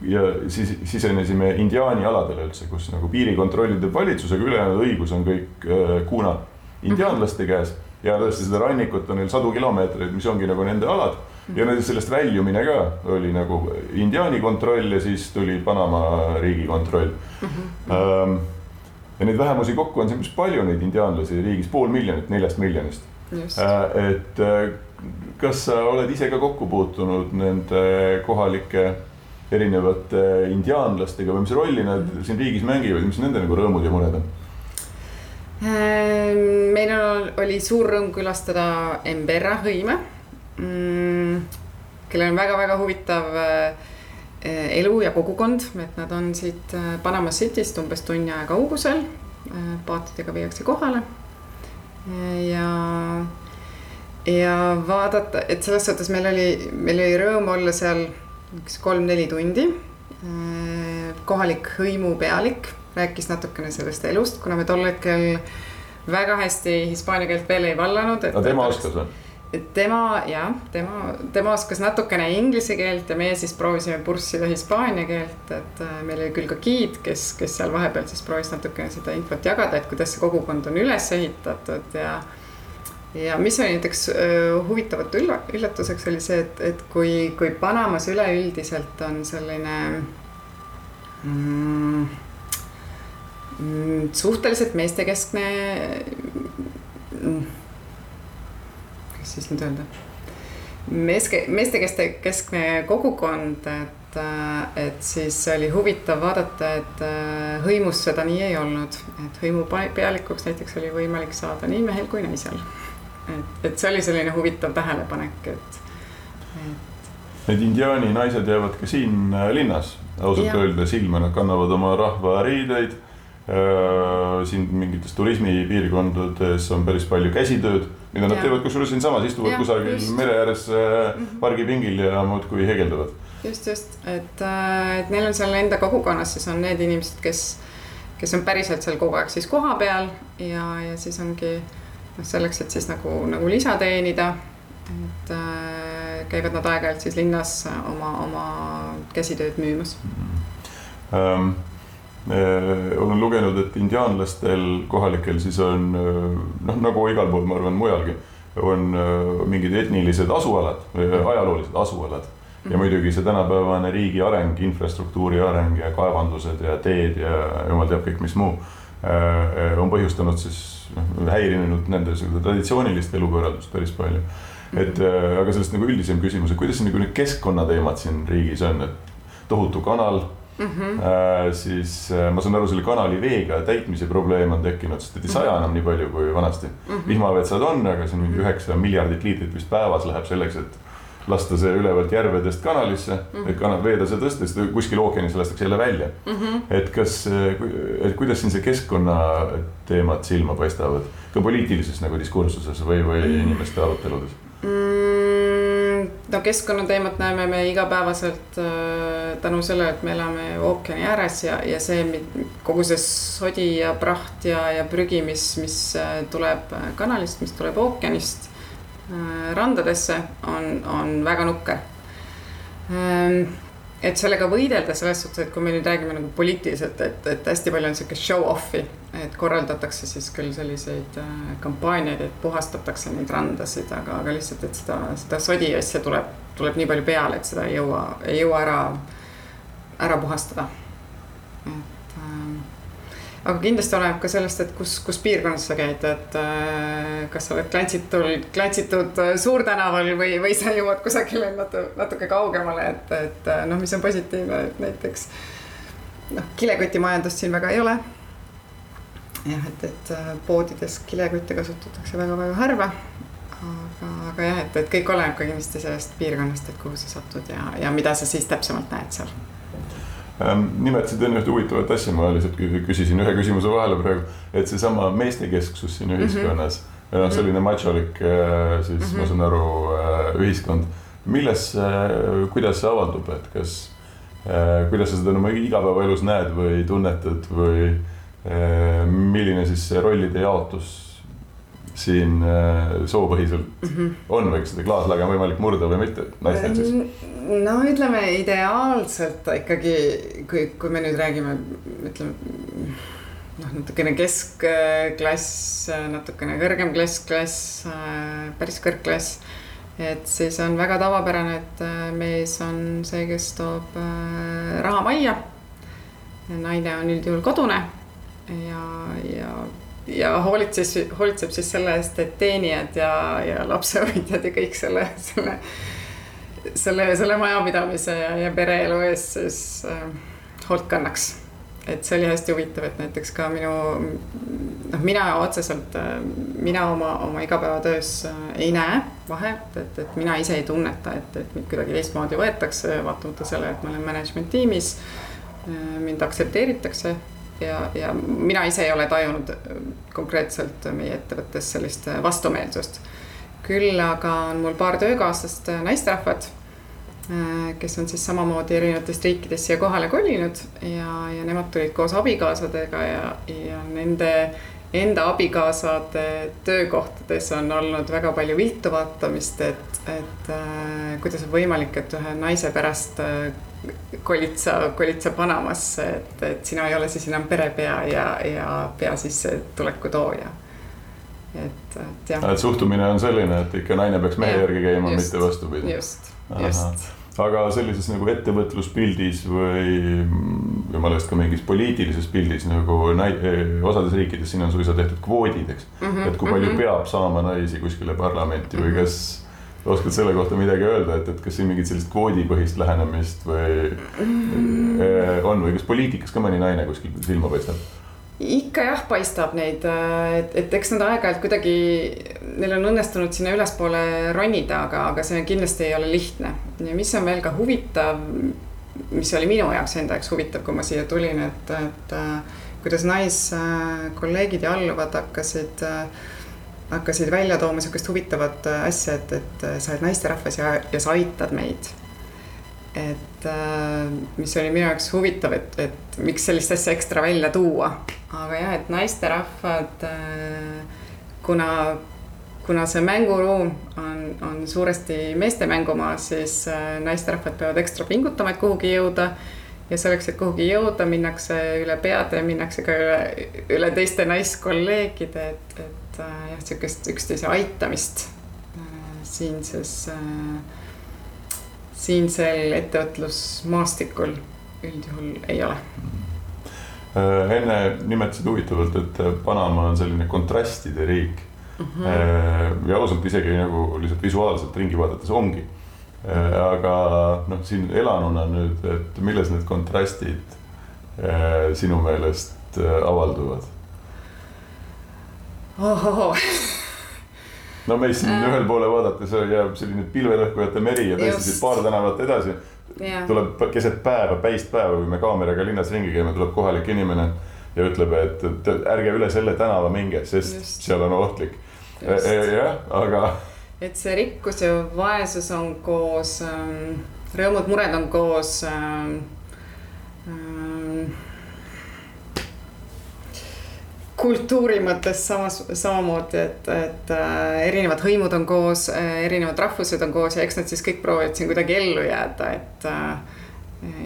Ja siis sisenesime indiaani aladele üldse, kus nagu piirikontrolli teeb valitsus, aga ülejäänud õigus on kõik äh, kuna indiaanlaste käes. ja tõesti seda rannikut on neil sadu kilomeetreid, mis ongi nagu nende alad ja sellest väljumine ka oli nagu indiaani kontroll ja siis tuli Panama riigi kontroll mm. -hmm. Ja neid vähemusi kokku on siin päris palju, neid indiaanlasi riigis, pool miljonit neljast miljonist Äh, et äh, kas sa oled ise ka kokku puutunud nende kohalike erinevate indiaanlastega või mis rolli nad mm. siin riigis mängivad, mis nende nagu rõõmud ja mured on? Äh, meil oli suur rõõm külastada Embera hõime mm,, kellel on väga-väga huvitav elu ja kogukond, et nad on siit Panama Cityst umbes tunni aja kaugusel. paatidega viiakse kohale ja, ja vaadata, et selles suhtes meil oli, meil oli rõõm olla seal üks kolm-neli tundi. kohalik hõimupealik rääkis natukene sellest elust, kuna me tol hetkel väga hästi hispaania keelt veel ei vallanud. no tema oskas või? tema jah, tema, tema oskas natukene inglise keelt ja meie siis proovisime purssida hispaania keelt, et äh, meil oli küll ka giid, kes, kes seal vahepeal siis proovis natukene seda infot jagada, et kuidas see kogukond on üles ehitatud ja. Ja mis oli näiteks huvitavalt ülla, üllatuseks oli see, et, et kui, kui Panamas üleüldiselt on selline mm, mm, suhteliselt meestekeskne mm, kuidas siis nüüd öelda, meeske, meestekeste keskne kogukond, et, et siis oli huvitav vaadata, et äh, hõimus seda nii ei olnud, et hõimu pealikuks näiteks oli võimalik saada nii mehel kui naisel. Et, et see oli selline huvitav tähelepanek, et, et. Need indiaani naised jäävad ka siin äh, linnas ausalt öeldes ilma, nad kannavad oma rahva riideid Äh, siin mingites turismipiirkondades on päris palju käsitööd, mida nad ja. teevad kusjuures siinsamas, istuvad ja, kusagil just. mere ääres mm -hmm. pargipingil ja muudkui heegeldavad. just, just, et, et neil on seal enda kogukonnas siis on need inimesed, kes, kes on päriselt seal kogu aeg siis kohapeal ja, ja siis ongi selleks, et siis nagu, nagu lisa teenida. et äh, käivad nad aeg-ajalt siis linnas oma, oma käsitööd müümas mm. -hmm. Um Äh, olen lugenud, et indiaanlastel kohalikel siis on noh, nagu igal pool, ma arvan, mujalgi on äh, mingid etnilised asualad, ajaloolised asualad ja mhm. muidugi see tänapäevane riigi areng, infrastruktuuri areng ja kaevandused ja teed ja jumal teab kõik, mis muu. Äh, on põhjustanud siis noh, häirinud nende seda traditsioonilist elukorraldust päris palju. et äh, aga sellest nagu üldisem küsimus, et kuidas nagu need keskkonnateemad siin riigis on, et tohutu kanal Mm -hmm. äh, siis äh, ma saan aru, selle kanali veega täitmise probleem on tekkinud, sest et ei saja enam nii palju kui vanasti mm. -hmm. vihmavetsad on, aga siin mingi üheksa miljardit liitrit vist päevas läheb selleks, et lasta see ülevalt järvedest kanalisse mm, -hmm. kanal veetase tõsta, siis kuskil ookeanis lastakse jälle välja mm. -hmm. et kas, et kuidas siin see keskkonnateemad silma paistavad ka poliitilises nagu diskursuses või, või mm -hmm. inimeste aruteludes mm,? no keskkonnateemat näeme me igapäevaselt äh, tänu sellele, et me elame ookeani ääres ja, ja see kogu see sodi ja praht ja, ja prügi, mis, mis äh, tuleb kanalist, mis tuleb ookeanist randadesse, on, on väga nukker. Ähm, et sellega võidelda selles suhtes, et kui me nüüd räägime nagu poliitiliselt, et, et hästi palju on sihukest show-off'i, et korraldatakse siis küll selliseid äh, kampaaniaid, et puhastatakse neid randasid, aga, aga lihtsalt, et seda, seda sodi asja tuleb, tuleb nii palju peale, et seda ei jõua, ei jõua ära, ära puhastada. et aga kindlasti oleneb ka sellest, et kus, kus piirkonnas sa käid, et äh, kas sa oled klantsitul, klantsitud äh, Suurtänaval või, või sa jõuad kusagile natu, natuke kaugemale, et, et äh, noh, mis on positiivne, et näiteks noh, kilekotimajandust siin väga ei ole. jah, et, et poodides kilekotte kasutatakse väga-väga harva. aga, aga jah, et, et kõik oleneb ka kindlasti sellest piirkonnast, et kuhu sa satud ja, ja mida sa siis täpsemalt näed seal nimetasid enne ühte huvitavat asja, ma lihtsalt küsisin ühe küsimuse vahele praegu, et seesama meestekesksus siin ühiskonnas mm. -hmm. noh, selline macholik äh, siis mm -hmm. ma saan aru äh, ühiskond, milles, kuidas see avaldub, et kas, kuidas sa seda oma igapäevaelus näed või tunnetad või milline siis see rollide jaotus siin äh, soopõhiselt mm -hmm. on või kas seda klaaslaga on võimalik murda või mitte naistel siis? No ütleme ideaalselt ikkagi, kui, kui me nüüd räägime, ütleme noh, natukene keskklass, natukene kõrgem klass, päris kõrgklass. et siis on väga tavapärane, et mees on see, kes toob äh, raha majja. naine on üldjuhul kodune ja, ja ja hoolitses, hoolitseb siis selle eest, et teenijad ja, ja lapsehoidjad ja kõik selle, selle, selle, selle majapidamise ja, ja pereelu eest siis äh, hoolt kannaks. et see oli hästi huvitav, et näiteks ka minu, noh, mina otseselt, äh, mina oma, oma igapäevatöös äh, ei näe vahet, et, et mina ise ei tunneta, et, et mind kuidagi teistmoodi võetakse, vaatamata sellele, et ma olen management tiimis. Äh, mind aktsepteeritakse ja, ja mina ise ei ole tajunud konkreetselt meie ettevõttes sellist vastumeelsust. Küll aga on mul paar töökaaslast äh, naisterahvad, kes on siis samamoodi erinevatest riikidest siia kohale kolinud ja, ja nemad tulid koos abikaasadega ja, ja nende enda abikaasade töökohtades on olnud väga palju viltu vaatamist, et, et äh, kuidas on võimalik, et ühe naise pärast äh, kolid sa, kolid sa Panamasse, et, et sina ei ole siis enam perepea ja, ja pea sissetuleku tooja. et, et jah. et suhtumine on selline, et ikka naine peaks mehe ja, järgi käima, mitte vastupidi. just, just aga sellises nagu ettevõtluspildis või jumala eest ka mingis poliitilises pildis nagu nai-, osades riikides siin on suisa tehtud kvoodid, eks mm. -hmm, et kui palju mm -hmm. peab saama naisi kuskile parlamenti või mhm. kas oskad selle kohta midagi öelda, et, et kas siin mingit sellist kvoodipõhist lähenemist või mm. on või kas poliitikas ka mõni naine kuskil silma paistab? Ikka jah, paistab neid, et, et eks nad aeg-ajalt kuidagi, neil on õnnestunud sinna ülespoole ronida, aga, aga see kindlasti ei ole lihtne. ja mis on veel ka huvitav, mis oli minu jaoks enda jaoks huvitav, kui ma siia tulin, et, et kuidas naiskolleegid ja alluvad hakkasid äh, hakkasid välja tooma sihukest huvitavat äh, asja, et, et äh, sa oled naisterahvas ja, ja sa aitad meid. Et äh, mis oli minu jaoks huvitav, et, et miks sellist asja ekstra välja tuua. aga jah, et naisterahvad, kuna, kuna see mänguruum on, on suuresti meeste mängumaa, siis naisterahvad peavad ekstra pingutama, et kuhugi jõuda ja selleks, et kuhugi jõuda, minnakse üle peade, minnakse ka üle, üle teiste naiskolleegide, et, et äh, jah, sihukest üksteise aitamist äh, siinses, äh, siinsel ettevõtlusmaastikul üldjuhul ei ole. enne nimetasid huvitavalt, et Panama on selline kontrastide riik. mm. -hmm. ja ausalt isegi nagu lihtsalt visuaalselt ringi vaadates ongi. aga noh, siin elanuna nüüd, et milles need kontrastid sinu meelest avalduvad? no meist siin ühel poole vaadates jääb selline pilvelõhkujate meri ja tõesti siit paar tänavat edasi yeah. tuleb keset päeva, päist päeva, kui me kaameraga linnas ringi käime, tuleb kohalik inimene ja ütleb, et, ärge üle selle tänava minge, sest Just. seal on ohtlik. E, e, jah, aga. et see rikkus ja vaesus on koos ähm,, rõõmud-mured on koos. Ähm, kultuuri mõttes samas, samamoodi, et, et äh, erinevad hõimud on koos äh,, erinevad rahvused on koos ja eks nad siis kõik proovivad siin kuidagi ellu jääda, et äh,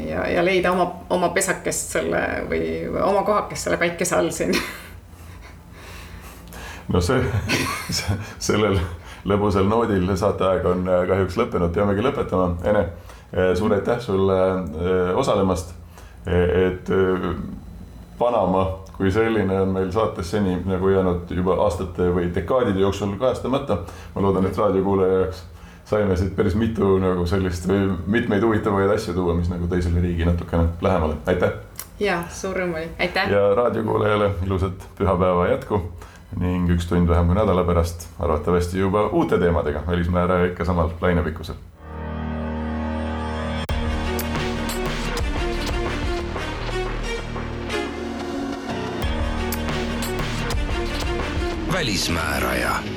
ja, ja leida oma, oma pesakest selle või oma kohakest selle päikese all siin. no see, sellel lõbusal noodil saateaeg on kahjuks lõppenud, peamegi lõpetama. Ene, suur aitäh sulle osalemast. et Panama kui selline on meil saates seni nagu jäänud juba aastate või dekaadide jooksul kajastamata. ma loodan, et raadiokuulaja jaoks saime siit päris mitu nagu sellist või mitmeid huvitavaid asju tuua, mis nagu tõi selle riigi natukene lähemale, aitäh. ja suur rõõm oli, aitäh. ja raadiokuulajale ilusat pühapäeva jätku ning üks tund vähem kui nädala pärast arvatavasti juba uute teemadega välismääraja ikka samal lainepikkusel välismääraja